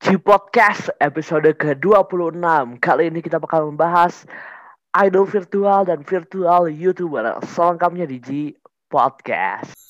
G Podcast episode ke-26. Kali ini kita bakal membahas Idol virtual dan virtual YouTuber. Selengkapnya di G Podcast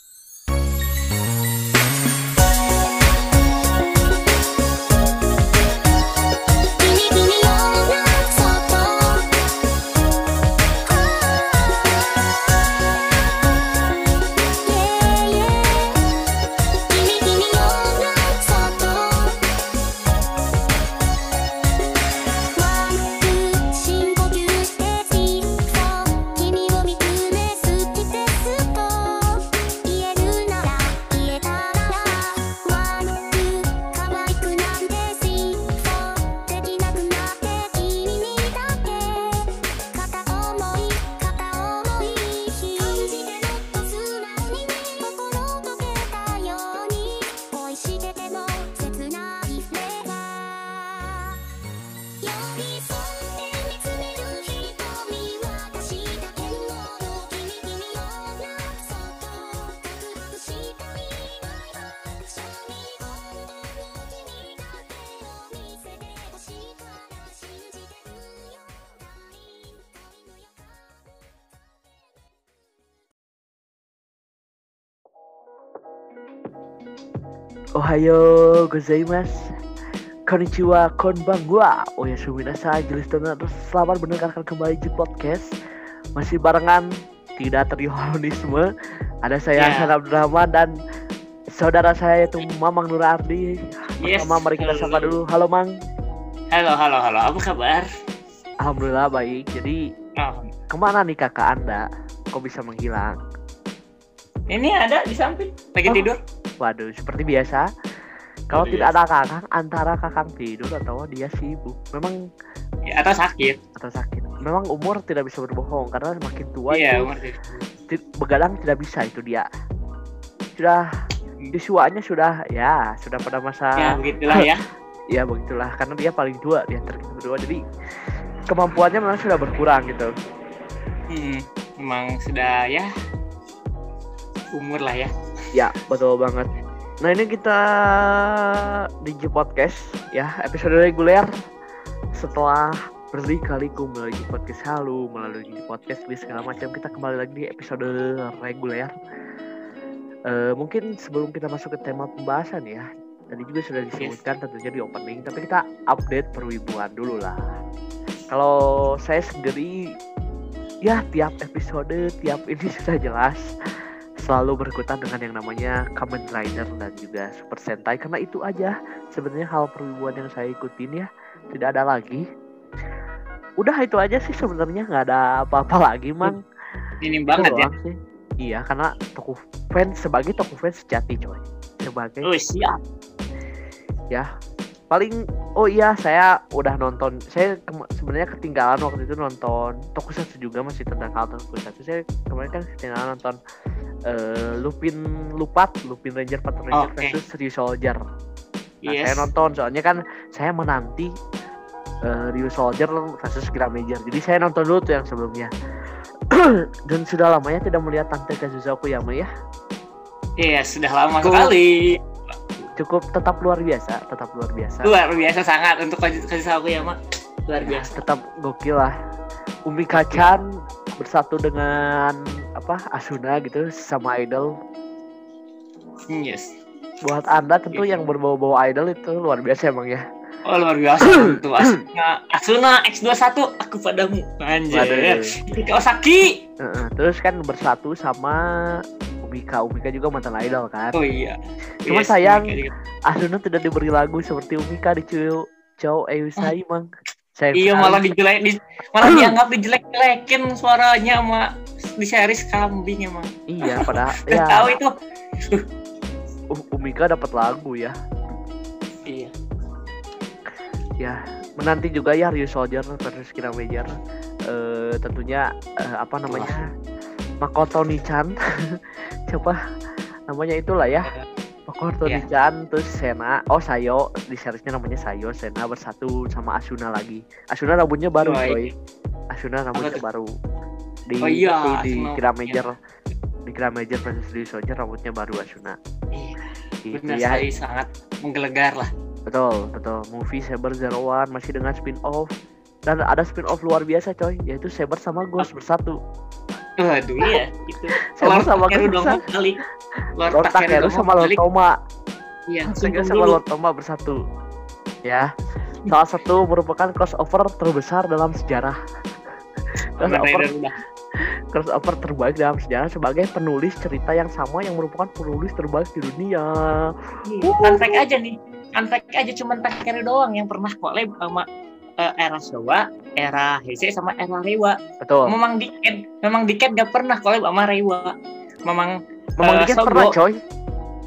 Ohayo gozaimasu Konnichiwa, konbanwa Oyasumi nasai, jelas dan selamat mendengarkan kembali di podcast Masih barengan, tidak terionisme Ada saya Ya. Hasan Abdurrahman dan saudara saya yaitu Mamang Nur Ardi Yes, Pertama mari kita sapa dulu Halo Mang Halo, halo, halo. Apa kabar? Alhamdulillah baik Jadi Oh, ke mana nih kakak anda? Kok bisa menghilang? ini ada di samping. Lagi Oh. tidur. Waduh, seperti biasa Kalau tidak ada kakak, antara kakak tidur atau dia sibuk Memang Ya, atau sakit. atau sakit. Memang umur tidak bisa berbohong karena makin tua Iya, itu begadang tidak bisa itu dia. Sudah Joshua-nya sudah ya sudah pada masa Ya, begitulah ya. ya begitulah karena dia paling tua di antara kita berdua jadi kemampuannya memang sudah berkurang gitu. Hmm, memang sudah ya umur lah ya. Ya betul banget. Nah ini kita di G Podcast ya episode reguler setelah berkali-kali melalui G Podcast Halu melalui Podcast list segala macam kita kembali lagi di episode reguler. Eh, mungkin sebelum kita masuk ke tema pembahasan ya tadi juga sudah disebutkan tentunya di opening tapi kita update perwibuan dulu lah. Kalau saya sendiri ya tiap episode tiap ini sudah jelas selalu berkutat dengan yang namanya Kamen Rider dan juga Super Sentai karena itu aja sebenarnya hal perwibuan yang saya ikutin ya tidak ada lagi udah itu aja sih sebenarnya nggak ada apa-apa lagi mang Ini Itu banget ya. sih. iya karena toko fans sebagai toko fans sejati coy sebagai Oh, siap. ya paling oh iya saya udah nonton saya sebenarnya ketinggalan waktu itu nonton tokusatsu juga masih tentang hal tokusatsu saya kemarin kan ketinggalan nonton eh, Lupin Lupat Lupin Ranger Patrol Ranger Oke. versus Ryu Soldier nah, Yes. saya nonton soalnya kan saya menanti eh, Ryu Soldier versus Kira Major jadi saya nonton dulu tuh yang sebelumnya dan sudah lamanya tidak melihat Tante Kazusa Okuyama ya Iya, sudah lama Tuh. sekali. Cukup tetap luar biasa tetap luar biasa Luar biasa sangat untuk kasih kasih aku ya, Mak. Luar biasa. tetap gokil lah Umi Kacan bersatu dengan apa Asuna gitu sama idol Yes. buat anda tentu Iya. yang berbau-bau idol itu luar biasa emang ya Oh luar biasa tuh Asuna Asuna X21 aku padamu anjir Waduh. Itu Kawasaki Heeh, terus kan bersatu sama Umika Umika juga mantan idol kan Oh iya Cuma Yes, sayang- mereka juga. Asuna tidak diberi lagu seperti Umika di Cuyo Chow Eusai mang Sayang Iya sekali. malah dijelek di, malah dianggap dijelek-jelekin suaranya sama di series kambing emang. iya pada ya tahu itu. Umika dapat lagu ya Iya. ya menanti juga ya Ryu Soldier versus Kira Major eh tentunya eh, apa namanya Makoto Nichan coba namanya itulah ya. Makoto Iya. Nichan terus Sena. Oh Sayo. Di seriesnya namanya Sayo. Sena bersatu sama Asuna lagi. Asuna rambutnya baru Oh, coy. Asuna rambutnya tuh? baru. Di Oh, iya, di, di rambutnya. Major. Di Kira Major versus Ryu Soldier rambutnya baru Asuna. Iya. gitu ya. sangat menggelegar lah. Betul, betul. Movie Saber Zero One masih dengan spin-off. Dan ada spin-off luar biasa coy, yaitu Saber sama Ghost bersatu. Waduh iya gitu. Saber Lord sama Ghost dong Takeru Takeru dong sama Lord balik. Toma. Iya, sama dulu. Lord Toma bersatu. Ya. Salah satu merupakan crossover terbesar dalam sejarah. Crossover, crossover terbaik dalam sejarah sebagai penulis cerita yang sama yang merupakan penulis terbaik di dunia. Fun fact aja nih. Fun fact aja cuman Takeru doang yang pernah collab sama eh, era Showa, era Heisei sama era Reiwa. Betul. Memang Diket, memang Diket gak pernah collab sama Reiwa. Memang Memang eh, dikit Sogo. pernah coy.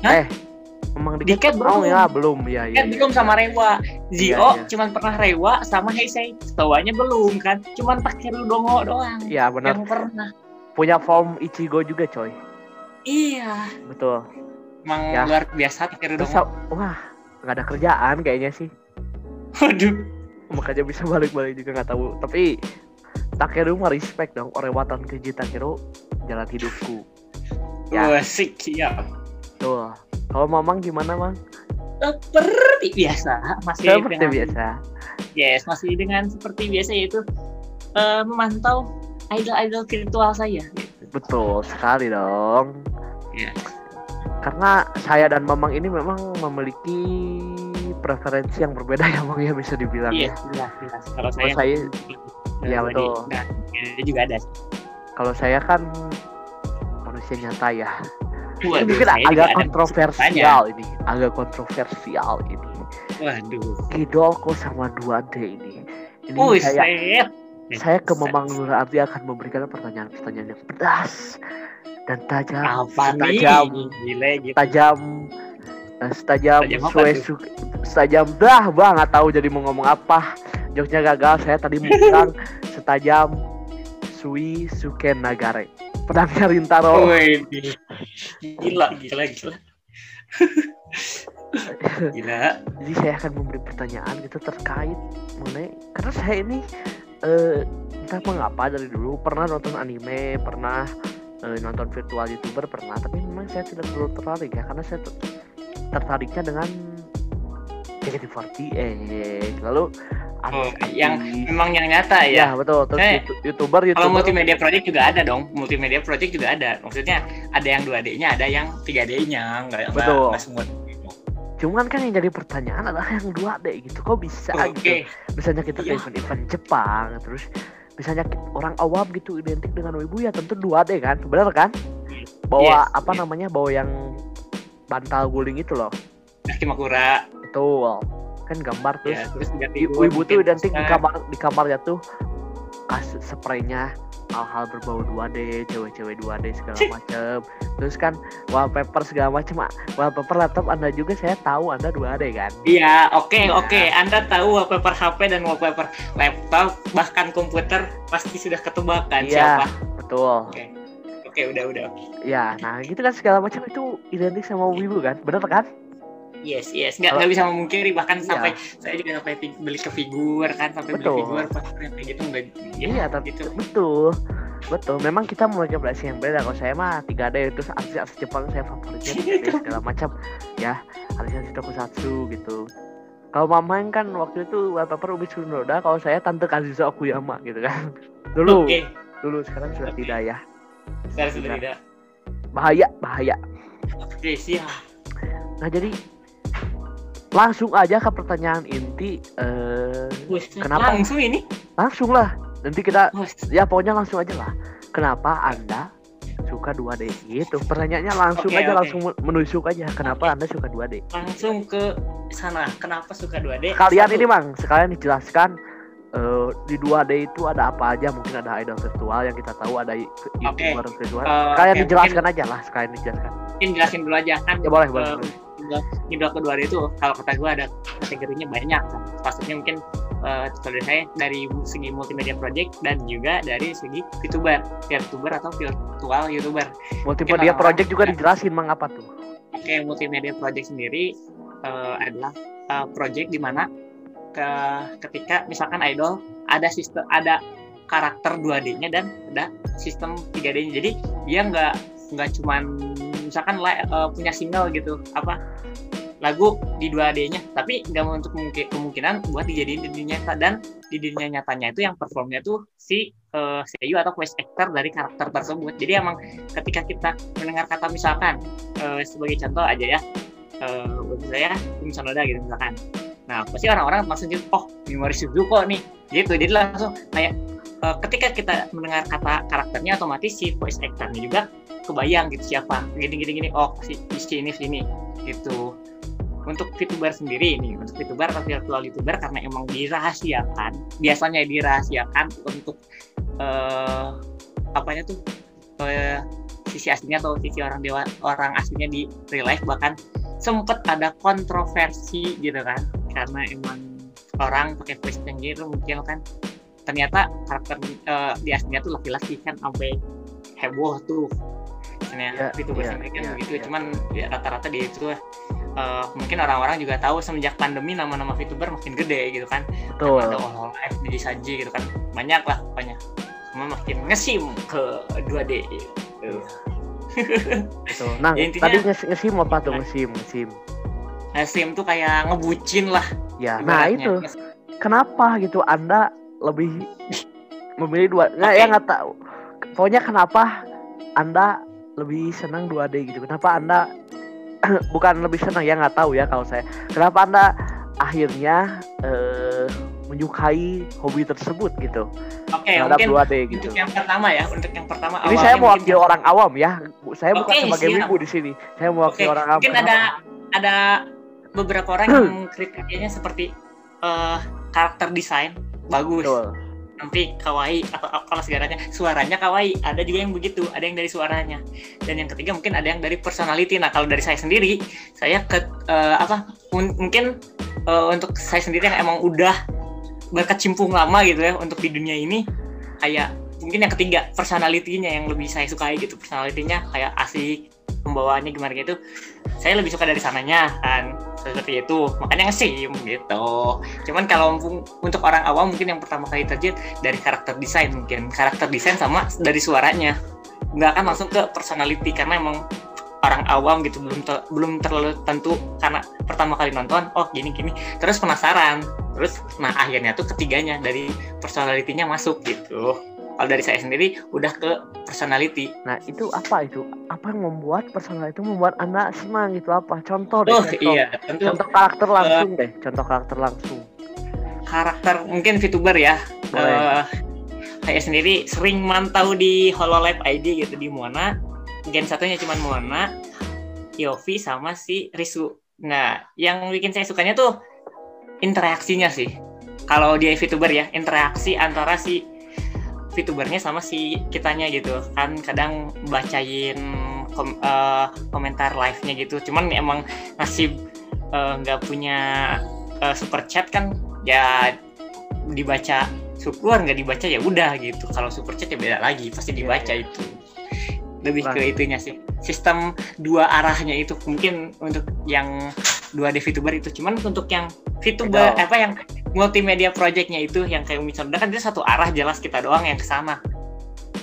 Hah? Eh, memang. Diket Oh belum. ya belum ya ya. Diket belum sama Reiwa. Zio Iya, iya. cuman pernah Reiwa sama Heisei. Showanya belum kan. Cuman Takeru dongo doang Iya benar. yang pernah. Punya form Ichigo juga coy. Iya. Betul. Emang Ya. luar biasa Takeru Terus dongo. wah nggak ada kerjaan kayaknya sih. Waduh. Makanya bisa balik-balik juga nggak tahu. Tapi Takeru mah respect dong. Orewatan keji Takeru jalan hidupku. Ya. Sik siap. Tuh. Kalau Mamang gimana Mang? Seperti biasa masih Seperti dengan biasa. Yes, masih dengan seperti biasa yaitu eh, memantau idol-idol virtual saya. Betul sekali dong. Ya. Karena saya dan Mamang ini memang memiliki preferensi yang berbeda ya Mang ya bisa dibilang Iya, ya. jelas. Kalau saya, saya body- betul. nah, juga ada. kalau saya kan manusia nyata ya. Waduh, mungkin saya agak ada kontroversial ini, agak kontroversial ini. Waduh. Idolku sama 2D ini. Ini Wih, saya set. saya ke Mamang Nur Arti akan memberikan pertanyaan-pertanyaan yang pedas dan tajam, Apa tajam, Gile gitu. tajam, setajam, Tajam apa sue- tuh? su- setajam dah bang nggak tahu jadi mau ngomong apa. Joknya gagal. Saya tadi mau bilang setajam Sui Suken Nagare. Pedangnya Rintaro. Wih, gila, gila, gila. gila. Jadi saya akan memberi pertanyaan gitu terkait mengenai karena saya ini eh, entah mengapa dari dulu pernah nonton anime, pernah eh, nonton virtual youtuber pernah, tapi memang saya tidak terlalu tertarik ya karena saya tertariknya dengan JKT48 lalu Oh, yang memang yang nyata ya ya. betul terus Eh, youtu- youtuber Kalau youtuber multimedia project juga ada dong. Multimedia project juga ada. Maksudnya ada yang 2D-nya, ada yang 3D-nya. Enggak Betul. enggak semua. cuman kan yang jadi pertanyaan adalah yang 2D gitu kok bisa gitu Oke. misalnya kita ke Iya. event-event Jepang terus misalnya orang awam gitu identik dengan wibu ya tentu 2D kan benar kan bawa Yes, apa yes. namanya bawa yang bantal guling itu loh Akimakura. betul kan gambar terus Ya, terus juga i- figur wibu tuh identik di kamar di kamarnya tuh kas spraynya hal-hal berbau 2D, cewek-cewek 2D segala macem Terus kan wallpaper segala macem ah, Wallpaper laptop Anda juga saya tahu Anda 2D kan Iya, oke, Iya. oke. Anda tahu wallpaper HP dan wallpaper laptop, bahkan komputer pasti sudah ketebakan Iya. siapa. Betul Oke, udah, udah. Ya, nah gitu kan segala macam itu identik sama wibu kan, bener kan? Yes, yes. Nggak, nggak bisa memungkiri. Bahkan Iya. sampai saya juga sampai beli ke figur kan, sampai Betul. beli figur pas kayak gitu nggak. Iya, tapi gitu. betul, betul. Memang kita memiliki preferensi yang beda. Kalau saya mah 3D terus artis-artis Jepang saya favoritnya 3D segala macam, ya artis-artis tokusatsu gitu. Kalau Mama yang kan waktu itu wallpaper Ubi Tsunoda, kalau saya Tante Kazusa Okuyama gitu kan. Dulu, Oke, dulu sekarang sudah Oke. tidak ya. Saya sudah tidak. Bahaya, bahaya. Oke, siap. Nah jadi langsung aja ke pertanyaan inti. eh Wih, Kenapa? Langsung ini. langsung lah. Nanti kita Wih, ya pokoknya langsung aja lah kenapa anda suka 2D gitu pertanyaannya langsung Oke, aja oke. langsung menusuk aja kenapa anda suka 2D langsung ke sana. Kenapa suka 2D? kalian Satu, ini mang sekalian dijelaskan eh, di 2D itu ada apa aja mungkin ada idol virtual yang kita tahu ada youtuber virtual Eh, kalian oke, dijelaskan aja lah sekalian dijelaskan mungkin jelasin dulu aja kan. ya boleh boleh, eh, boleh. Idol kedua itu kalau kata gue ada kategorinya banyak kan. Maksudnya mungkin kalau dari saya dari segi multimedia project dan juga dari segi VTuber, VTuber atau virtual YouTuber. multimedia project juga juga- dijelasin mang apa tuh Oke, multimedia project sendiri eh, adalah eh, project di mana ke ketika misalkan idol ada sistem ada karakter 2D-nya dan ada sistem 3D-nya. Jadi dia nggak nggak cuman misalkan eh, punya single gitu apa lagu di 2D-nya tapi nggak untuk mungkin kemungkinan buat dijadiin di dunia nyata. Dan di dunia nyatanya itu yang performnya tuh si uh, seiyu atau voice actor dari karakter tersebut. Jadi emang ketika kita mendengar kata misalkan uh, sebagai contoh aja ya uh, saya misalnya gitu misalkan nah pasti orang-orang maksudnya oh Mimori Suzuko nih. Gitu jadi langsung kayak uh, ketika kita mendengar kata karakternya otomatis si voice actornya juga kebayang gitu siapa. Gini gini oh si, si ini sini. Gitu. Untuk VTuber sendiri ini untuk VTuber atau virtual YouTuber karena emang dirahasiakan biasanya dirahasiakan untuk uh, apanya tuh uh, sisi aslinya atau sisi orang dewa orang aslinya di real life bahkan sempet ada kontroversi gitu kan karena emang orang pakai voice changer mungkin kan ternyata karakter uh, di aslinya tuh laki-laki kan sampai heboh tuh misalnya yeah, VTuber yeah, kan yeah, begitu yeah. cuman ya rata-rata dia itu uh, mungkin orang-orang juga tahu semenjak pandemi nama-nama VTuber makin gede gitu kan Betul. ada live di saji gitu kan banyak lah banyak semua makin ngesim ke 2D gitu. Betul. Nah, ya, intinya, tadi ngesim apa tuh ngesim ngesim? Ngesim tuh kayak ngebucin lah. Ya, nah itu. Kenapa gitu Anda lebih memilih dua? Nggak okay. ya nggak tahu. Pokoknya kenapa Anda lebih senang 2D gitu? Kenapa Anda bukan lebih senang ya nggak tahu ya kalau saya kenapa anda akhirnya uh, menyukai hobi tersebut gitu oke okay, mungkin 2D gitu untuk yang pertama ya untuk yang pertama ini saya mau wakil orang awam ya saya okay, bukan sebagai siap. wibu di sini saya mau wakil okay. orang awam mungkin ada ada beberapa orang yang kriterianya seperti uh, karakter desain bagus. Betul. Nanti kawaii atau apa segalanya. Suaranya kawaii ada juga yang begitu ada yang dari suaranya. Dan yang ketiga mungkin ada yang dari personality. Nah kalau dari saya sendiri saya ke uh, apa mungkin uh, untuk saya sendiri yang emang udah berkecimpung lama gitu ya untuk di dunia ini kayak mungkin yang ketiga personalitinya yang lebih saya sukai gitu. Personalitinya kayak asik pembawaannya gimana gitu. Saya lebih suka dari sananya kan seperti itu. Makanya ngesim gitu. Cuman kalau untuk orang awam mungkin yang pertama kali terjun dari karakter desain mungkin. Karakter desain sama dari suaranya. Nggak akan langsung ke personality karena emang orang awam gitu belum ter, belum terlalu tentu karena pertama kali nonton oh gini gini. Terus penasaran. Terus nah akhirnya tuh ketiganya dari personalitinya masuk gitu kalau dari saya sendiri udah ke personality. Nah itu apa itu? Apa yang membuat personality itu membuat anak senang itu apa? Contoh deh. Oh contoh. iya. Tentu, contoh karakter langsung uh, deh. Contoh karakter langsung. Karakter mungkin VTuber ya. Uh, saya sendiri sering mantau di Hololive ID gitu di Mona. Gen satunya cuma Mona, Yofi sama si Risu. Nah, yang bikin saya sukanya tuh interaksinya sih. Kalau dia VTuber ya, interaksi antara si VTubernya sama si kitanya gitu. Kan kadang bacain kom uh, komentar live-nya gitu. Cuman emang nasib eh, nggak uh, punya uh, super chat kan ya dibaca syukur nggak dibaca ya udah gitu. Kalau super chat ya beda lagi pasti dibaca itu. Lebih ke itunya sih. Sistem dua arahnya itu mungkin untuk yang dua D VTuber itu. Cuman untuk yang VTuber apa yang multimedia projectnya itu yang kayak misalnya kan dia satu arah jelas kita doang yang ke sana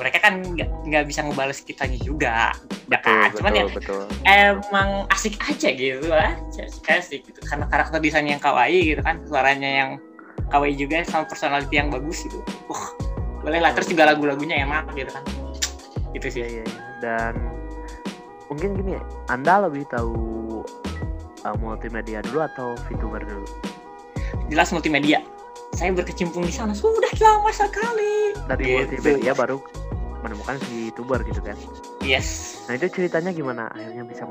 mereka kan nggak bisa ngebales kitanya juga. Ya kan cuman ya betul. emang asik aja gitu aja asik gitu. Karena karakter desain yang kawaii gitu kan suaranya yang kawaii juga sama personality yang bagus gitu. Uh boleh lah terus juga lagu-lagunya enak gitu kan. Itu sih. Ya, ya. dan mungkin gini ya anda lebih tahu uh, multimedia dulu atau VTuber dulu jelas multimedia. Saya berkecimpung di sana. Sudah lama sekali. Dari gitu. multimedia baru menemukan si VTuber gitu kan? Yes. Nah itu ceritanya gimana? Akhirnya bisa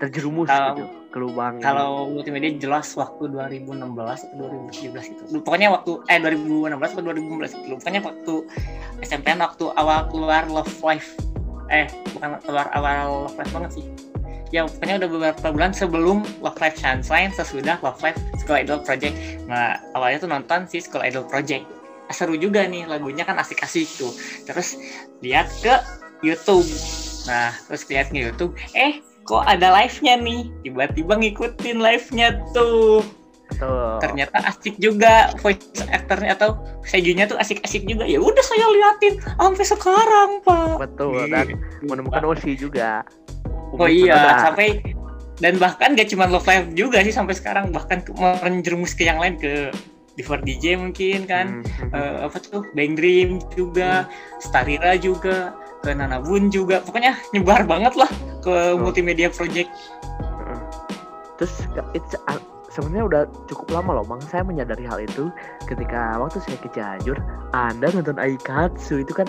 terjerumus um, gitu ke lubang kalau ini. multimedia jelas waktu 2016 atau 2017 gitu. Pokoknya waktu eh 2016 atau 2015 gitu. Pokoknya waktu SMP waktu awal keluar Love Life. Eh bukan keluar awal Love Life banget sih ya pokoknya udah beberapa bulan sebelum Love Live Sunshine sesudah Love Live School Idol Project. Nah awalnya tuh nonton si School Idol Project. Ah, seru juga nih lagunya kan asik-asik tuh. Terus lihat ke YouTube. Nah terus lihat ke YouTube eh kok ada live-nya nih? Tiba-tiba ngikutin live-nya tuh. Tuh. Ternyata asik juga voice actornya atau sejunya tuh asik-asik juga. Ya udah saya liatin sampai sekarang, Pak. Betul dan menemukan Osi juga oh iya. Sampai dan bahkan gak cuma Love Live juga sih sampai sekarang. Bahkan ke- menjerumus ke yang lain ke Diver DJ mungkin kan. Hmm, hmm, Eh, apa tuh? Bang Dream juga. Starira juga. Ke Nana Bun juga. Pokoknya nyebar banget lah ke multimedia project. Heeh. Terus it's a- sebenarnya udah cukup lama loh, Bang. Saya menyadari hal itu ketika waktu saya ke Cianjur, Anda nonton Aikatsu itu kan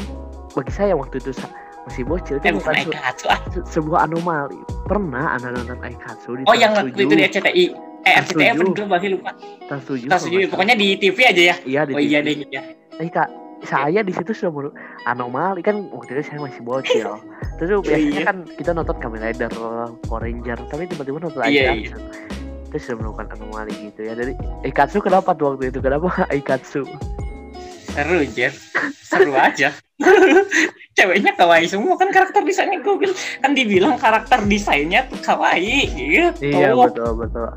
bagi saya waktu itu sa- masih bocil itu bukan bukan Aikatsu ah se- sebuah anomali. Pernah Anda nonton Aikatsu di oh yang waktu itu di 7, RCTI eh RCTI apa 7. dulu masih lupa Trans 7, Trans kalau 7 nggak salah. pokoknya di TV aja ya Iya di oh iya TV. deh ya Eh, Kak, saya di situ sudah anomali kan waktu itu saya masih bocil. Terus Iya, biasanya iya. kan kita nonton Kamen Rider, Power Ranger, tapi tiba-tiba nonton Iya, Aikatsu. Terus sudah menemukan anomali gitu ya. Dari Aikatsu kenapa tuh waktu itu? Kenapa Aikatsu? Seru Jer seru aja. Ceweknya kawaii semua. Kan karakter desainnya gue kan dibilang karakter desainnya tuh kawaii gitu. Iya betul betul.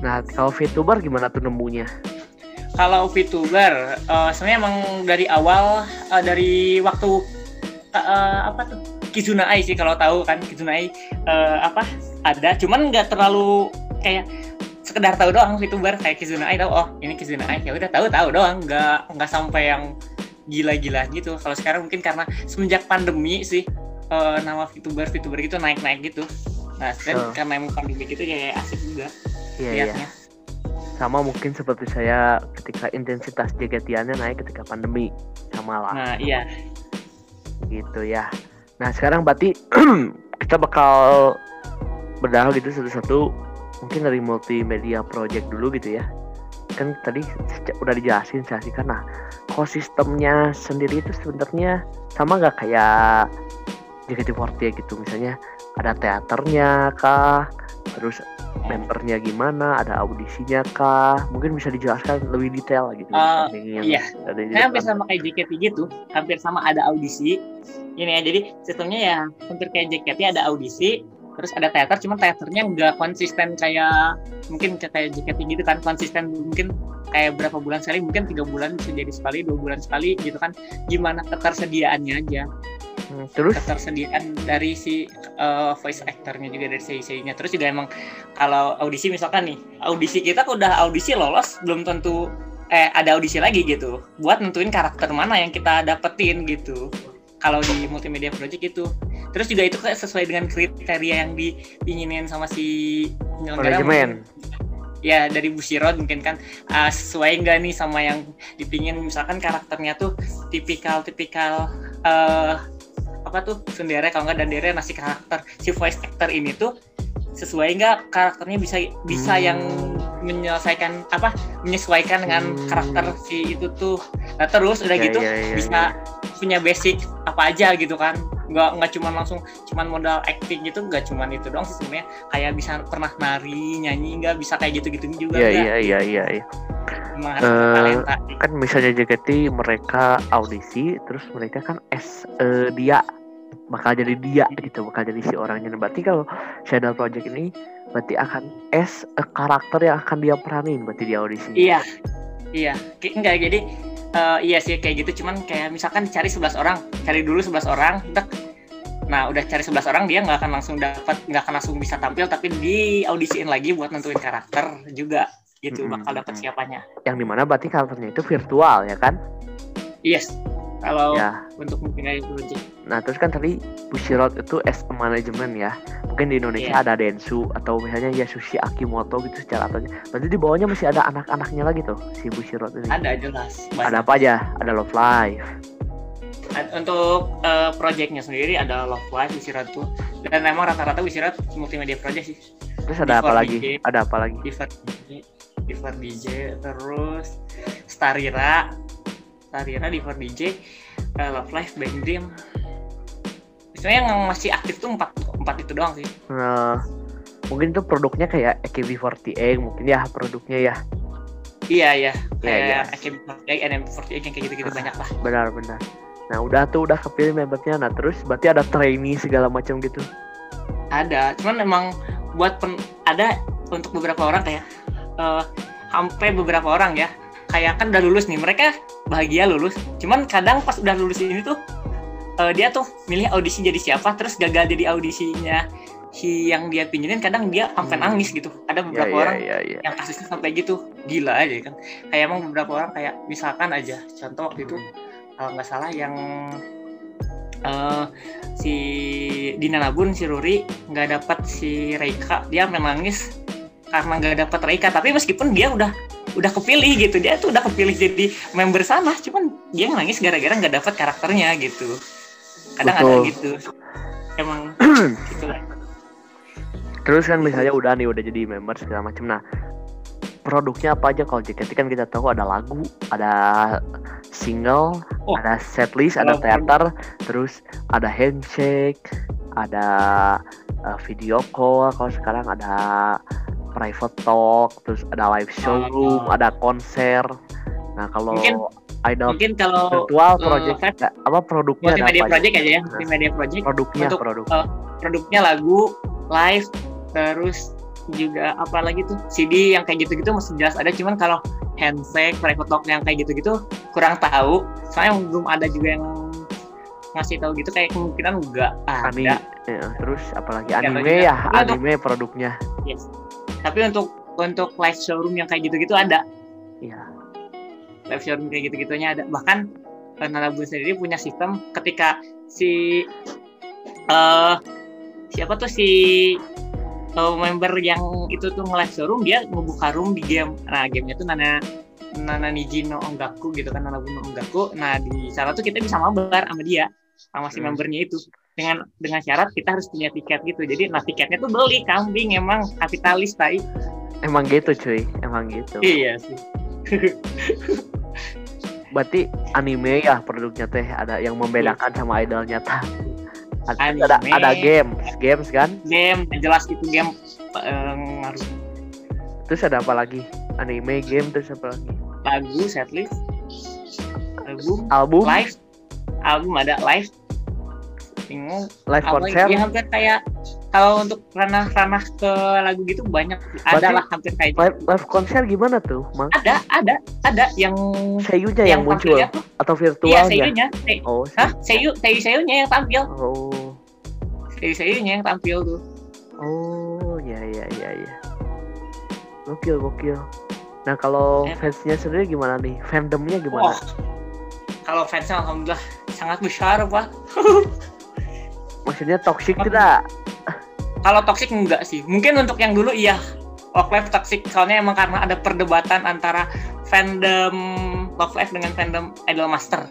Nah kalau VTuber gimana tuh nemunya? kalau VTuber eh, sebenarnya emang dari awal eh, dari waktu eh, apa tuh? Kizuna Ai sih kalau tahu kan Kizuna Ai. Eh, apa? Ada. Cuman nggak terlalu kayak sekedar tahu doang VTuber kayak Kizuna Ai tahu oh ini Kizuna Ai ya udah tahu tahu doang nggak nggak sampai yang gila-gila gitu kalau sekarang mungkin karena semenjak pandemi sih eh, nama VTuber VTuber gitu naik-naik gitu nah dan Oh. karena emang pandemi gitu ya asik juga Iya iya. liatnya Sama mungkin seperti saya ketika intensitas jagetiannya naik ketika pandemi sama lah nah iya gitu ya. Nah sekarang berarti kita bakal bedah gitu satu-satu mungkin dari multimedia project dulu gitu ya. Kan tadi udah dijelasin saya sih. Nah ekosistemnya sendiri itu sebenarnya sama nggak kayak JKT48 gitu misalnya ada teaternya kah terus membernya gimana ada audisinya kah mungkin bisa dijelaskan lebih detail gitu yang iya. Saya hampir sama kayak JKT gitu, hampir sama ada audisi. Ini ya, jadi sistemnya ya hampir kayak JKT ada audisi, terus ada teater, cuman teaternya nggak konsisten kayak mungkin kayak JKT gitu kan, konsisten mungkin kayak berapa bulan sekali, mungkin tiga bulan bisa jadi sekali, dua bulan sekali gitu kan. Gimana ketersediaannya aja, Hmm, terus ketersediaan dari si uh, voice actornya juga dari CI-nya. Terus juga emang kalau audisi misalkan nih, audisi kita udah audisi lolos, belum tentu eh ada audisi lagi gitu buat nentuin karakter mana yang kita dapetin gitu kalau di multimedia project itu terus juga itu kayak sesuai dengan kriteria yang diinginin sama si penyelenggara manajemen. ya dari Bushiroad mungkin kan. Ah, sesuai nggak nih sama yang dipingin? Misalkan karakternya tuh tipikal tipikal eh apa tuh sendiri kalau nggak dandere nasi karakter. Si voice actor ini tuh sesuai nggak karakternya bisa bisa Hmm. yang menyelesaikan apa menyesuaikan dengan Hmm. karakter si itu tuh. Nah terus udah Ya, gitu ya, ya, bisa punya basic apa aja gitu kan. Nggak nggak cuma langsung cuman modal acting gitu nggak cuman itu doang sih sebenarnya. Kayak bisa pernah nari nyanyi nggak bisa kayak gitu gitu juga Iya iya iya iya iya. Eh, talenta Kan misalnya JKT mereka audisi terus mereka kan S eh, dia. Bakal jadi dia gitu bakal jadi si orangnya. Nah, Berarti kalau Shadow Project ini berarti akan S eh, karakter yang akan dia peranin berarti di audisi. Iya, iya. Enggak, jadi eh, iya sih kayak gitu. Cuman kayak misalkan cari 11 orang, cari dulu 11 orang, tek. Nah, udah cari 11 orang dia nggak akan langsung dapat, nggak akan langsung bisa tampil, tapi di audisiin lagi buat nentuin karakter juga gitu Mm-mm, bakal dapat siapanya. Yang di mana berarti karakternya itu virtual ya kan? Yes. Kalau Ya. untuk mungkin project. Nah terus kan tadi Bushiroad itu as a management ya Mungkin di Indonesia Iya. ada Densu Atau misalnya Yasushi Akimoto gitu secara atasnya Berarti di bawahnya masih ada anak-anaknya lagi tuh Si Bushiroad ini Ada jelas. Ada apa aja? Ada Love Live Ad- Untuk eh, projectnya sendiri ada Love Live, Wishirat tuh. Dan emang rata-rata Wishirat multimedia project sih. Terus ada apa Before lagi? DJ. Ada apa lagi? Diver DJ, Diver DJ, terus Starira, Starira, Diver DJ, eh, Love Life, Bang Dream. Sebenarnya yang masih aktif tuh empat empat itu doang sih. Nah, mungkin itu produknya kayak AKB48 Mungkin ya produknya ya Iya iya, Iya, iya. kayak AKB48, NM48 yang kayak gitu-gitu Ah. banyak lah. Benar-benar Nah udah tuh udah kepilih membernya Nah terus berarti ada trainee segala macam gitu Ada, cuman emang buat pen- ada untuk beberapa orang kayak eh, sampai beberapa orang ya kayak kan udah lulus nih mereka bahagia lulus cuman kadang pas udah lulus ini tuh eh, dia tuh milih audisi jadi siapa terus gagal jadi audisinya si yang dia pinjemin kadang dia sampai Hmm. nangis gitu. Ada ya beberapa ya orang ya ya. yang kasusnya sampai gitu. Gila aja kan. Kayak emang beberapa orang kayak misalkan aja contoh waktu itu kalau nggak salah yang eh si Dina Nabun si Ruri nggak dapat si Reika dia sampai nangis karena nggak dapat Reika. Tapi meskipun dia udah udah kepilih gitu dia tuh udah kepilih jadi member sana cuman dia nangis gara-gara nggak dapat karakternya gitu kadang ada Betul. gitu emang gitu lah terus kan misalnya udah nih udah jadi member segala macam nah produknya apa aja kalau JKT kan kita tahu ada lagu ada single Oh. ada setlist ada teater terus ada handshake ada uh, video call kalau sekarang ada private talk terus ada live showroom Oh. ada konser nah kalau Mungkin- idol mungkin kalau virtual eh, project Feb, nggak- apa produknya multimedia aja? project aja ya Nah. multimedia project produknya Untuk, produk eh, produknya lagu live terus juga apa lagi tuh CD yang kayak gitu-gitu masih jelas ada cuman kalau handshake private talk yang kayak gitu-gitu kurang tahu soalnya belum ada juga yang ngasih tahu gitu kayak kemungkinan enggak Ani, ada ya, terus apalagi anime juga. ya Tapi untuk- anime produknya yes. tapi untuk untuk live showroom yang kayak gitu-gitu ada Iya. Live showroom kayak gitu-gitunya ada. Bahkan eh, Nalabun sendiri punya sistem ketika si eh siapa tuh si eh, member yang itu tuh nge-live showroom dia ngebuka room di game. Nah gamenya tuh Nana Nana Niji no Ongaku gitu kan Nalabun no Ongaku. Nah di sana tuh kita bisa mabar sama dia sama si Hmm. membernya itu. Dengan dengan syarat kita harus punya tiket gitu. Jadi nah tiketnya tuh beli kambing emang kapitalis tai. Emang gitu cuy. Emang gitu. Iya sih berarti anime ya produknya teh ada yang membedakan sama idol nyata ada Anime. ada, ada games games kan? Game jelas itu game eh, ngaruh terus ada apa lagi? Anime game terus apa lagi? Lagu setlist. Album. Album? Live. Album ada live. Bingung. Live konser? Ya hampir kayak kalau untuk ranah-ranah ke lagu gitu banyak ada lah hampir kayak live, gitu. live konser gimana tuh mang ada ada ada yang seiyunya yang, muncul? tampilnya tuh atau iya virtualnya? Seiyunya. Se- oh hah? Seiyu. seiyu seiyu seiyunya yang tampil. Oh. Seiyu seiyunya yang tampil tuh. Oh ya ya ya ya gokil gokil. Nah kalau Ya. fansnya sendiri gimana nih? Fandomnya gimana? Wah. Kalau fansnya alhamdulillah sangat besar pak. Maksudnya toxic tidak kalau toxic enggak sih. Mungkin untuk yang dulu iya. Love Live toxic. Soalnya emang karena ada perdebatan antara fandom Love Live dengan fandom Idol Master.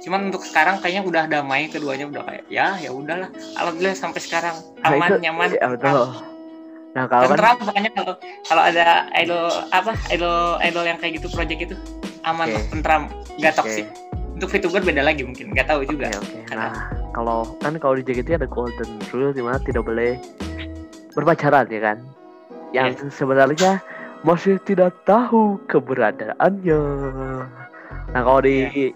Cuman untuk sekarang kayaknya udah damai keduanya udah kayak ya ya udahlah. Alhamdulillah sampai sekarang Nah, aman itu- nyaman. ya, betul. Nah. Kalau kan pokoknya kalau kalau ada idol apa idol idol yang kayak gitu project itu aman Oke. lah, tentram. Nggak Oke. toxic untuk VTuber beda lagi mungkin nggak tahu juga oke. Karena- Nah, kalau kan kalau di JKT ada golden rule di mana tidak boleh berpacaran ya kan? Yang Iya. sebenarnya masih tidak tahu keberadaannya. Nah, kalau di Iya.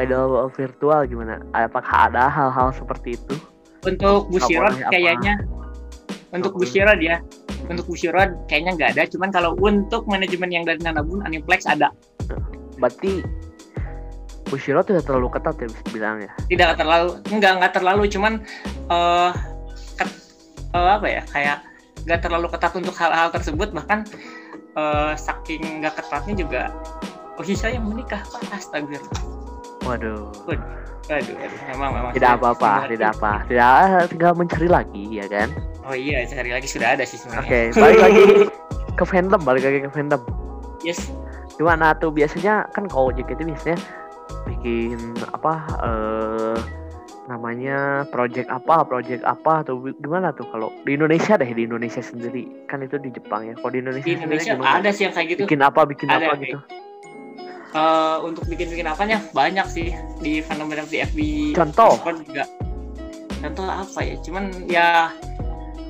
idol virtual gimana? Apakah ada hal-hal seperti itu? untuk Bushirod boleh apa? kayaknya untuk boleh. Bushirod ya untuk Bushirod kayaknya nggak ada cuman kalau untuk manajemen yang dari Nanabun Aniplex ada Berarti Bushiro tidak terlalu ketat ya bisa bilang ya. tidak terlalu nggak nggak terlalu cuman eh ket- eh, apa ya kayak nggak terlalu ketat untuk hal-hal tersebut bahkan eh, saking nggak ketatnya juga oh saya menikah pak astagfirullah Waduh. aduh, aduh memang memang Tidak apa-apa, tidak apa. Tidak tinggal mencari lagi ya kan. oh iya cari lagi sudah ada sih sebenarnya Oke, balik lagi ke fandom, balik lagi ke fandom. yes gimana tuh biasanya kan kalau JKT biasanya bikin apa eh namanya project apa project apa tuh gimana tuh kalau di Indonesia deh di Indonesia sendiri. Kan itu di Jepang ya. Kalau di Indonesia, di Indonesia gimana? ada sih yang kayak gitu. Bikin apa bikin Ada apa gitu? Eh, untuk bikin-bikin apanya? Banyak sih di fandom di FB Contoh? Discord juga contoh apa ya? Cuman ya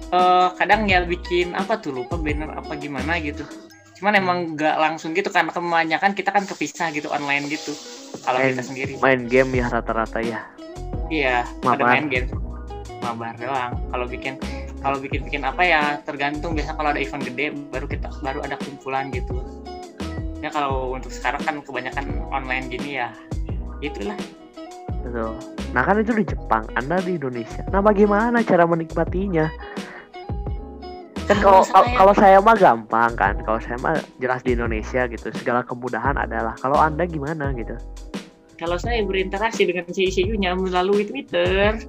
eh, kadang ya bikin apa tuh lupa banner apa gimana gitu cuman emang nggak langsung gitu karena kebanyakan kita kan kepisah gitu online gitu. Kalau kita sendiri. main game ya rata-rata ya. Iya ada main game. Mabar doang. Kalau bikin kalau bikin bikin apa ya tergantung. Biasa kalau ada event gede baru kita baru ada kumpulan gitu. Ya kalau untuk sekarang kan kebanyakan online gini ya itulah. Betul. Nah kan itu di Jepang anda di Indonesia. Nah bagaimana cara menikmatinya kan kalau Kalau saya- mah gampang kan kalau saya mah jelas di Indonesia gitu segala kemudahan adalah kalau anda gimana gitu Kalau saya berinteraksi dengan CICU-nya melalui Twitter,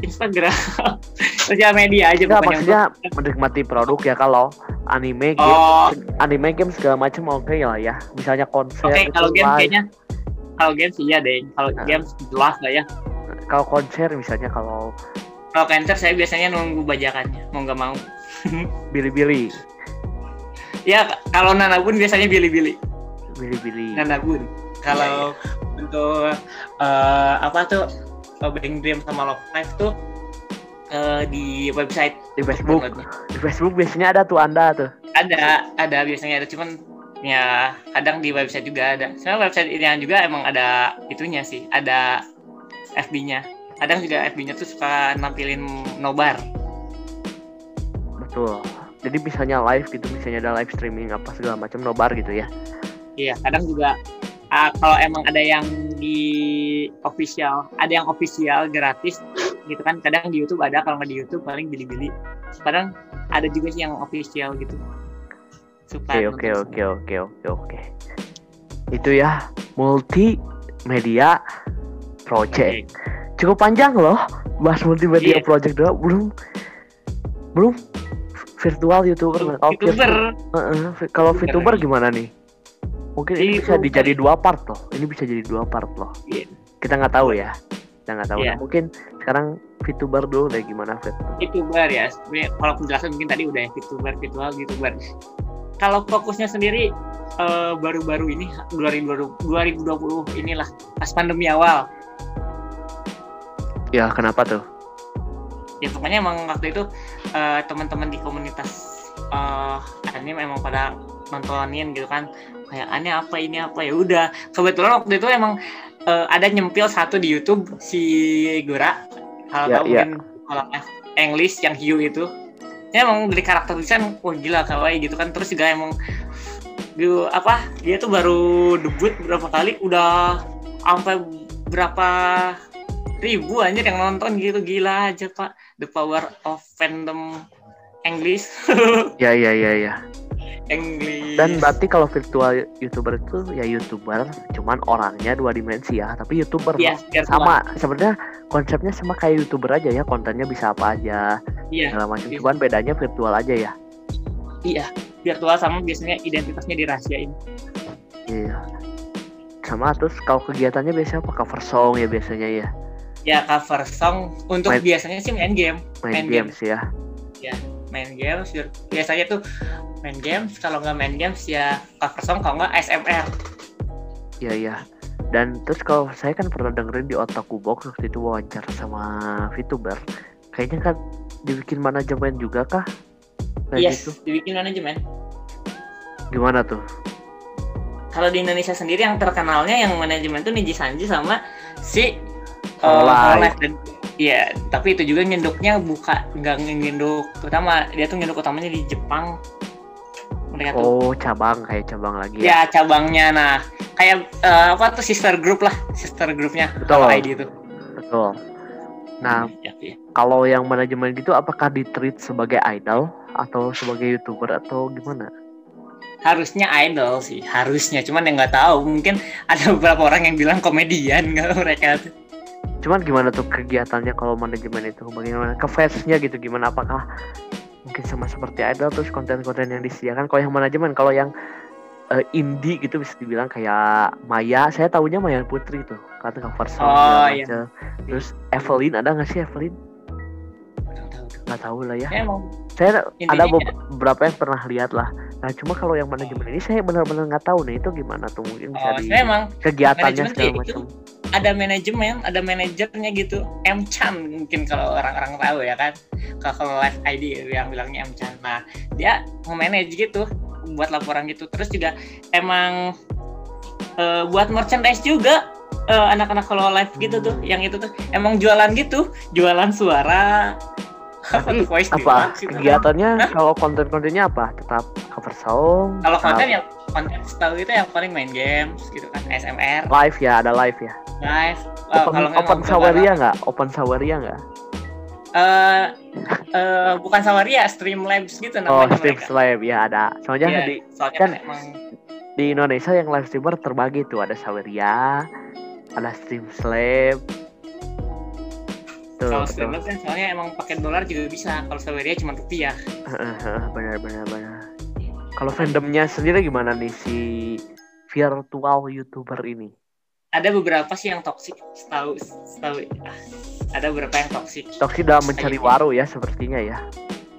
Instagram, sosial media aja Enggak, pokoknya. maksudnya menikmati produk ya kalau anime game Oh, anime game segala macam oke lah ya misalnya konser oke gitu, kalau game live. kayaknya kalau game sih ya deh. Kalau Nah. game jelas lah ya. kalau konser misalnya kalau Kalau cancer saya biasanya nunggu bajakannya, mau nggak mau. Bilibili. Ya kalau Nanabun biasanya Billy-Billy. Bilibili. Nanabun. Kalau untuk eh, apa tuh eh, Bang Dream sama Love Life tuh eh, di website. Di Facebook. Di Facebook biasanya ada tuh anda tuh. Ada ada biasanya ada. Cuman ya kadang di website juga ada. Soalnya website ini juga emang ada itunya sih ada FB-nya kadang juga FB-nya tuh suka nampilin nobar. Betul. Jadi misalnya live gitu misalnya ada live streaming apa segala macam nobar gitu ya? Iya kadang juga ah, kalau emang ada yang di official ada yang official gratis gitu kan kadang di YouTube ada kalau nggak di YouTube paling bili-bili kadang ada juga sih yang official gitu. Oke oke oke oke oke oke. Itu ya multimedia project. Oke. Cukup panjang loh bahas multimedia Iya. project doang. Belum belum virtual youtuber Nah, kalau youtuber. Virtu- Heeh, vi- kalau Youtuber VTuber gimana nih? Mungkin ini bisa VTuber. dijadi dua part loh. Ini bisa jadi dua part loh. Iya. kita nggak tahu ya. Kita nggak tahu. Iya. Nah, mungkin sekarang VTuber dulu deh gimana Fit VTuber ya. Kalau penjelasan mungkin tadi udah ya VTuber virtual YouTuber. Kalau fokusnya sendiri eh, baru-baru ini 2020 2020 inilah pas pandemi awal ya kenapa tuh? Ya pokoknya emang waktu itu eh, teman-teman di komunitas eh anime emang pada nontonin gitu kan. Kayak aneh apa ini apa? Ya udah kebetulan waktu itu emang eh, ada nyempil satu di YouTube si Gura kalau Ya, tahu ya. mungkin kalau English yang Hugh itu. Ya emang dari karakter desain wah gila kawaii gitu kan. Terus juga emang gitu apa dia tuh baru debut berapa kali udah sampai berapa ribu anjir yang nonton gitu gila aja pak. The power of fandom English. Ya ya ya ya. English. Dan berarti kalau virtual youtuber itu ya youtuber cuman orangnya dua dimensi ya tapi youtuber virtual. sama. sebenarnya konsepnya sama kayak youtuber aja ya kontennya bisa apa aja iya. segala macam. Iya. cuman bedanya virtual aja ya. Iya virtual sama biasanya identitasnya dirahasiain. Iya. Sama terus kalau kegiatannya biasanya apa? Cover song ya biasanya ya ya cover song untuk Main- biasanya sih main game main, Main games ya main games biasanya tuh main games kalau nggak main games ya cover song kalau nggak SMR Iya iya. Dan terus kalau saya kan pernah dengerin di Otaku Box waktu itu wawancara sama VTuber. Kayaknya kan dibikin manajemen juga kah? Kayak yes gitu. dibikin manajemen Gimana tuh? kalau di Indonesia sendiri yang terkenalnya yang manajemen tuh Niji Sanji sama si uh, dan Iya, tapi itu juga nyenduknya buka nggak nyenduk utama dia tuh nyenduk utamanya di Jepang. Mereka tuh Oh, cabang kayak cabang lagi ya. ya cabangnya nah kayak uh, apa tuh sister group lah, sister grupnya Betul. ID itu. Betul. Nah, Ya, ya. kalau yang manajemen gitu apakah di-treat sebagai idol atau sebagai YouTuber atau gimana? Harusnya idol sih, harusnya. Cuman yang nggak tahu, mungkin ada beberapa orang yang bilang komedian nggak mereka tuh. Cuman gimana tuh kegiatannya kalau manajemen itu? Bagaimana ke fansnya gitu gimana? Apakah mungkin sama seperti idol terus konten-konten yang disediakan? Kalau yang manajemen, kalau yang eh, indie gitu bisa dibilang kayak Maya, saya tahunya Maya Putri tuh, kata cover song Oh, iya. macam. Terus Evelyn ada nggak sih Evelyn? Nggak tahu lah ya. Ya, emang Saya ada Intinya be- beberapa yang pernah lihat lah. Nah cuma kalau yang manajemen ini saya benar-benar nggak tahu nih itu gimana tuh mungkin bisa oh, di emang kegiatannya segala macam. Ada manajemen, ada manajernya gitu. M Chan mungkin kalau orang-orang tahu ya kan. Kalau live ID yang bilangnya M Chan. Nah, dia nge-manage gitu buat laporan gitu. Terus juga emang eh, buat merchandise juga eh, anak-anak kalau live gitu tuh, yang itu tuh emang jualan gitu, jualan suara. Apa Tapi kegiatannya kalau konten-kontennya apa? Tetap cover song. Kalau tetap konten yang konten setahu itu yang paling main games gitu kan, SMR, live ya ada live ya. live. Oh, open kalau open saweria nggak? Open saweria nggak? eh eh, bukan Sawaria, Streamlabs gitu Oh, namanya Stream mereka. Slab ya ada. Soalnya Iya, di soalnya kan- kan emang di Indonesia yang live streamer terbagi tuh ada Saweria, ada Stream Tuh, kalau betul. Streamlabs kan soalnya emang pakai dolar juga bisa. Kalau Sawaria cuma rupiah. benar benar benar. Kalau fandomnya sendiri gimana nih si virtual youtuber ini? Ada beberapa sih yang toksik, setahu setahu ah, ada beberapa yang toksik. Toksi dalam mencari Kayak waru ya sepertinya ya.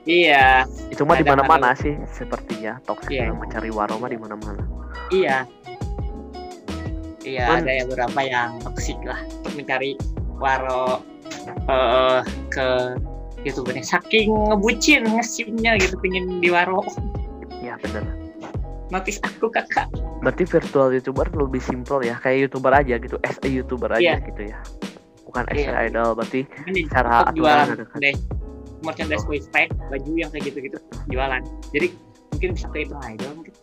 Iya, Itu mah di Ada- mana-mana sih sepertinya. Toksi Iya. dalam mencari waru mah di mana-mana. iya. Iya, Man- ada ya beberapa yang toksik lah untuk mencari waro eh ke youtubernya saking ngebucin ngesimnya gitu pengen di waro Ya benar. notice aku kakak Berarti virtual youtuber lebih simple ya, kayak youtuber aja gitu, as a youtuber aja Iya. gitu ya. Bukan as a idol, berarti ini Cara jualan ada kan? deh merchandise voice pack baju yang kayak gitu-gitu jualan jadi mungkin bisa ke itu idol mungkin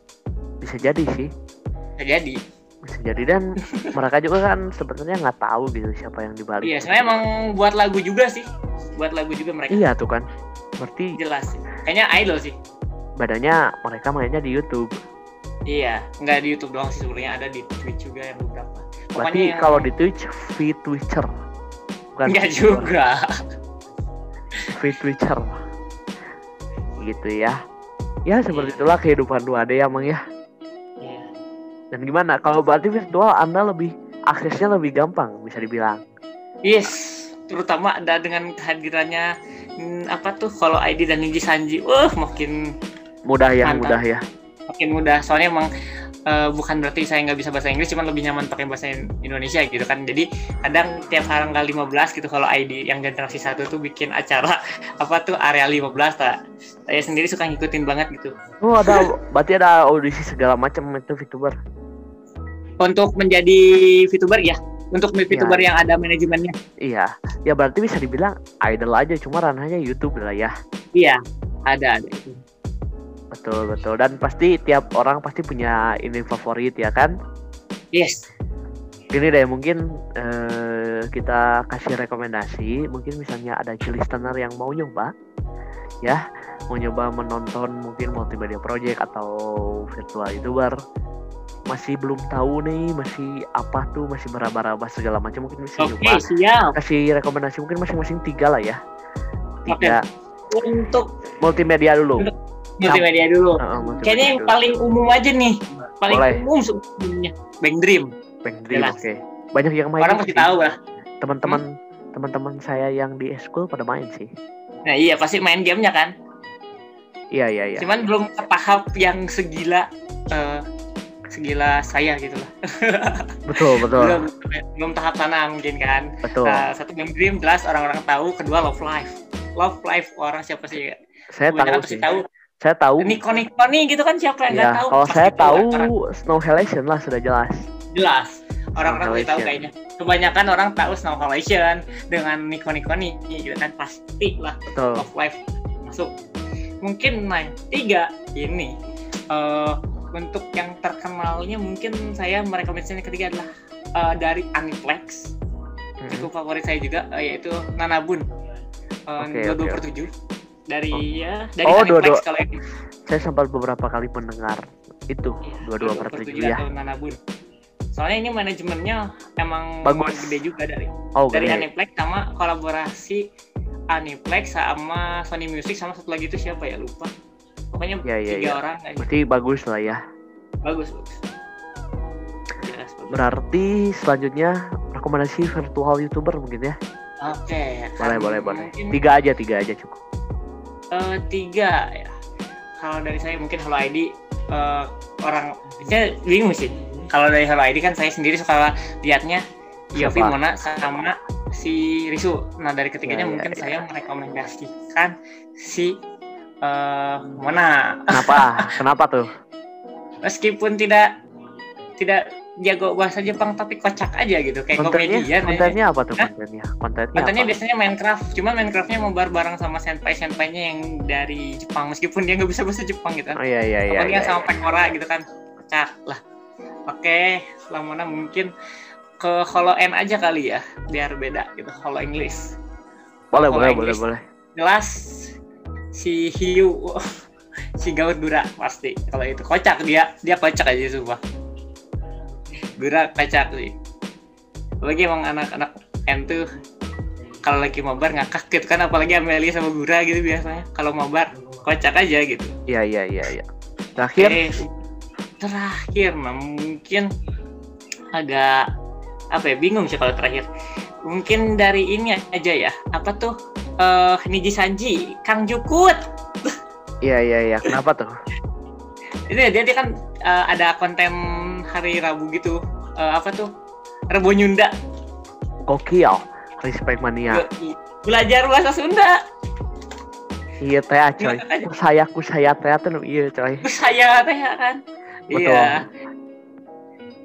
bisa jadi sih. bisa jadi Bisa jadi dan mereka juga kan sebenarnya nggak tahu gitu siapa yang dibalik. iya sebenarnya emang buat lagu juga sih buat lagu juga mereka Iya tuh kan. Berarti jelas sih. kayaknya idol sih badannya mereka mainnya di YouTube. iya nggak di YouTube doang sih sebenarnya ada di Twitch juga yang beberapa Berarti yang- kalau di Twitch, feed Twitcher. Bukan nggak juga Feed Twitcher. Gitu ya. Ya seperti itulah kehidupan 2D ya, Mang ya. Dan gimana kalau berarti virtual Anda lebih aksesnya lebih gampang bisa dibilang. Yes, terutama ada dengan kehadirannya hmm, apa tuh kalau ID dan Niji Sanji, wah makin Mudah ya, Mantap. mudah ya. makin mudah. Soalnya emang eh, bukan berarti saya nggak bisa bahasa Inggris, cuman lebih nyaman pakai bahasa Indonesia gitu kan. Jadi kadang tiap tanggal 15 gitu kalau ID yang generasi satu tuh bikin acara apa tuh area 15 tak. Saya sendiri suka ngikutin banget gitu. Oh ada, berarti ada audisi segala macam itu VTuber. Untuk menjadi VTuber ya, untuk VTuber yang ada manajemennya. Iya, ya berarti bisa dibilang idol aja, cuma ranahnya YouTube lah ya. Iya, ada ada itu. Betul betul. Dan pasti tiap orang pasti punya ini favorit ya kan. Yes. Gini deh mungkin eh, kita kasih rekomendasi. Mungkin misalnya ada listener yang mau nyoba, ya mau nyoba menonton mungkin multimedia project atau virtual youtuber masih belum tahu nih masih apa tuh masih meraba-raba segala macam mungkin bisa Oke, nyoba siap. kasih rekomendasi mungkin masing-masing tiga lah ya tiga Untuk multimedia dulu Untuk multimedia dulu. Heeh, multimedia Kayaknya yang dulu. paling umum aja nih. Paling Boleh. umum sebelumnya. Bang Dream. Bang Dream, oke banyak yang main Orang pasti tahu lah. teman-teman teman-teman saya yang di school pada main sih Nah iya pasti main gamenya kan. iya iya iya Cuman belum tahap yang segila eh, segila saya gitu lah. betul betul Belum belum tahap sana mungkin kan. betul Nah, satu Bang Dream jelas orang-orang tahu. Kedua Love Life. Love Life orang siapa sih? saya tahu sih tahu. Saya tahu. Niko Niko nih gitu kan siapa yang nggak ya tahu? kalau Pasti saya tahu orang Snow Halation lah sudah jelas. Jelas. Orang-orang tahu kayaknya. Kebanyakan orang tahu Snow Halation dengan Niko Niko nih gitu kan. Pasti lah. betul. Of life masuk. Mungkin nah tiga ini eh untuk yang terkenalnya mungkin saya merekomendasikan yang ketiga adalah eh, dari Aniplex. Mm-mm. cukup favorit saya juga eh, yaitu Nanabun. Dua oke, per tujuh dari Oh. ya dari Oh, Aniplex dua-dua. kalau ini saya sempat beberapa kali mendengar itu dua-dua per tujuh ya soalnya ini manajemennya emang Bagus. gede juga dari oh dari gede. Aniplex sama kolaborasi Aniplex sama Sony Music sama satu lagi itu siapa ya lupa pokoknya Ya, ya, tiga ya. orang aja. berarti bagus lah ya bagus bagus Jelas, bagus. berarti selanjutnya rekomendasi virtual youtuber mungkin ya oke boleh kan boleh boleh mungkin, tiga aja tiga aja cukup eh, tiga ya kalau dari saya mungkin Hello ID eh, orang saya bingung sih kalau dari Hello ID kan saya sendiri suka liatnya Yofi? Mona sama si Risu. Nah dari ketiganya Ya, ya, mungkin ya. saya merekomendasikan si eh, Mona. kenapa kenapa tuh Meskipun tidak tidak jago bahasa Jepang tapi kocak aja gitu kayak kontennya komedian. aja. kontennya apa tuh kontennya kontennya Kontennya apa? biasanya Minecraft, cuman Minecraftnya mau bareng sama senpai-senpainya yang dari Jepang meskipun dia nggak bisa bahasa Jepang gitu. oh iya iya iya, iya, yang sama iya. Pekora gitu kan, kocak lah. Oke, Lamona mungkin ke Holo N aja kali ya, biar beda gitu, Holo English. boleh Ngomong boleh boleh Inggris. boleh jelas si hiu si gaut dura pasti kalau itu kocak dia dia kocak aja sumpah dura kocak sih apalagi emang anak-anak M tuh kalau lagi mabar ngakak gitu kan apalagi Amelia sama Gura gitu biasanya. Kalau mabar kocak aja gitu. Iya iya iya iya. Terakhir? Eh, terakhir nah, mungkin agak apa ya bingung sih kalau terakhir. Mungkin dari ini aja ya. Apa tuh eh Niji Sanji Kang Jukut. Iya iya iya. Kenapa tuh? Ini dia dia kan eh, ada konten hari Rabu gitu. Eh, apa tuh? Rebo Nyunda. Gokil respect mania. Belajar bahasa Sunda. Iya teh coy. Ku saya ku saya teh tuh iya coy. Saya teh ya kan? Betul. iya.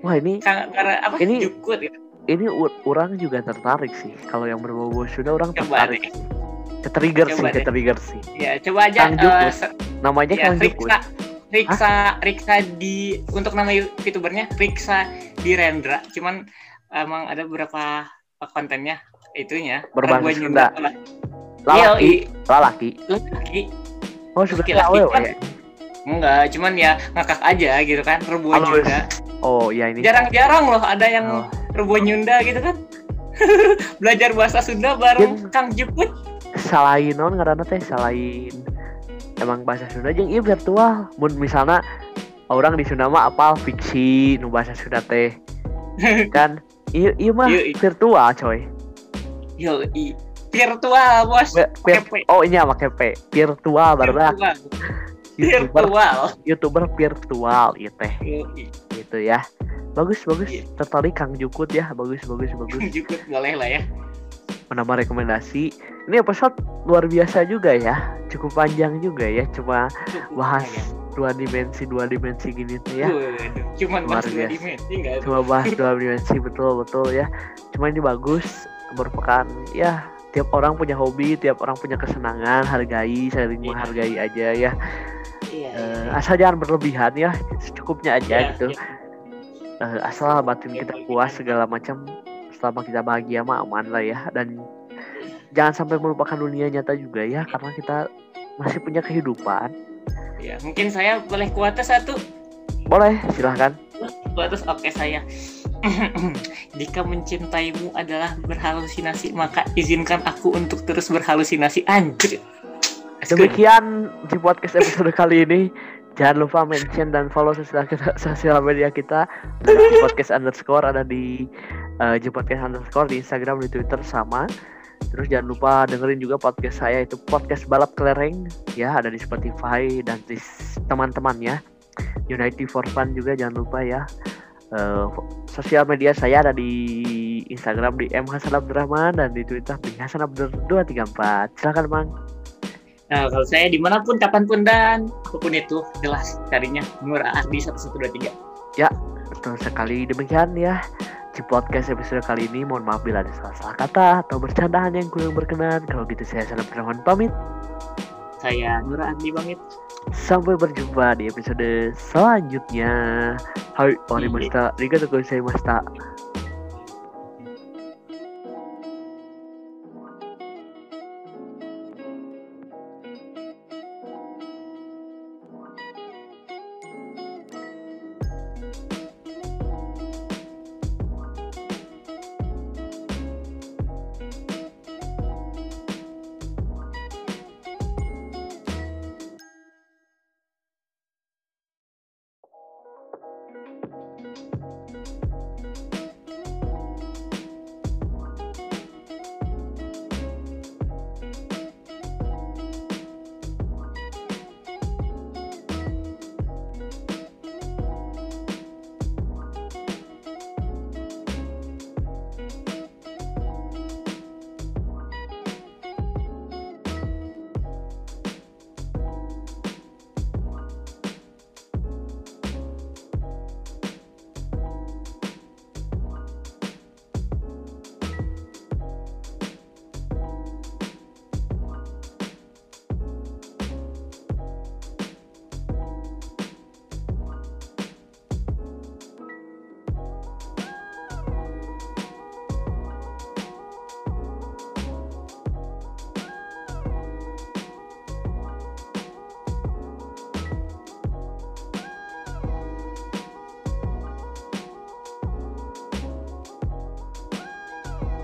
Wah ini karena apa Ini- Jukut gitu. ini orang juga tertarik sih. Kalau yang berbau-bau Sunda orang Coba tertarik sih. Ke-trigger sih deh. ke-trigger sih. Ya coba aja Kang se- namanya Ya, Kang Jukut Riksa, Riksa, Riksa di untuk nama youtubernya Riksa di Rendra. Cuman emang ada beberapa kontennya itunya Berbahasa Raguan Sunda. Iya, lalaki lalaki laki. oh sudah Laki-laki tahu kan. ya Enggak, cuman ya ngakak aja gitu kan Rebuan Halo, Nyunda. oh ya ini Jarang-jarang loh ada yang Oh. Rebuan Nyunda gitu kan. Belajar bahasa Sunda bareng Mungkin- Kang Jukut. salahin non karena teh salahin emang bahasa Sunda jeung iya virtual mun misalnya orang di Sunda mah apal fiksi nu bahasa Sunda teh kan iya iya mah Iya, iya. virtual coy Yo, i- virtual bos. Vir- P. oh ini apa kepe virtual baru lah Virtual. youtuber Virtual. youtuber virtual iya teh gitu ya bagus bagus Iya. tertarik Kang Jukut ya bagus bagus bagus Jukut boleh lah ya. menambah rekomendasi ini episode luar biasa juga ya. Cukup panjang juga ya. Cuma Cukup bahas ya. dua dimensi dua dimensi gini tuh ya. Luar bahas dua dimensi cuma bahas dua dimensi betul betul ya. Cuma ini bagus merupakan ya tiap orang punya hobi tiap orang punya kesenangan hargai saling Iya. menghargai aja ya. Iya. Eh, asal jangan berlebihan ya secukupnya aja iya, gitu. iya. Eh, asal batin Iya, kita puas segala macam selama kita bahagia mah aman lah ya. Dan jangan sampai melupakan dunia nyata juga ya karena kita masih punya kehidupan Iya, mungkin saya boleh kuatas satu. boleh silahkan Kuatas oke saya. Jika mencintaimu adalah berhalusinasi, maka izinkan aku untuk terus berhalusinasi. Anjir. demikian di podcast episode kali ini jangan lupa mention dan follow sosial kita sosial media kita ada di podcast underscore ada di uh, podcast underscore di Instagram di Twitter sama terus jangan lupa dengerin juga podcast saya itu podcast balap kelereng. Ya ada di Spotify dan di teman-temannya. Unity for Fun juga jangan lupa ya. Fo- sosial media saya ada di Instagram di M Hasan Abdurrahman dan di Twitter di Hasan Abdur 234 silakan Mang. Nah, kalau saya di mana pun, kapan pun, dan apa pun itu, jelas carinya. Nur Ardi 1123. Betul sekali. Demikian ya di podcast episode kali ini mohon maaf bila ada salah-salah kata atau bercandaan yang kurang berkenan. Kalau gitu saya salam Abdurrahman pamit. Saya Nur Ardi pamit. sampai berjumpa di episode selanjutnya. Hai Iya. Masta. Riga saya Masta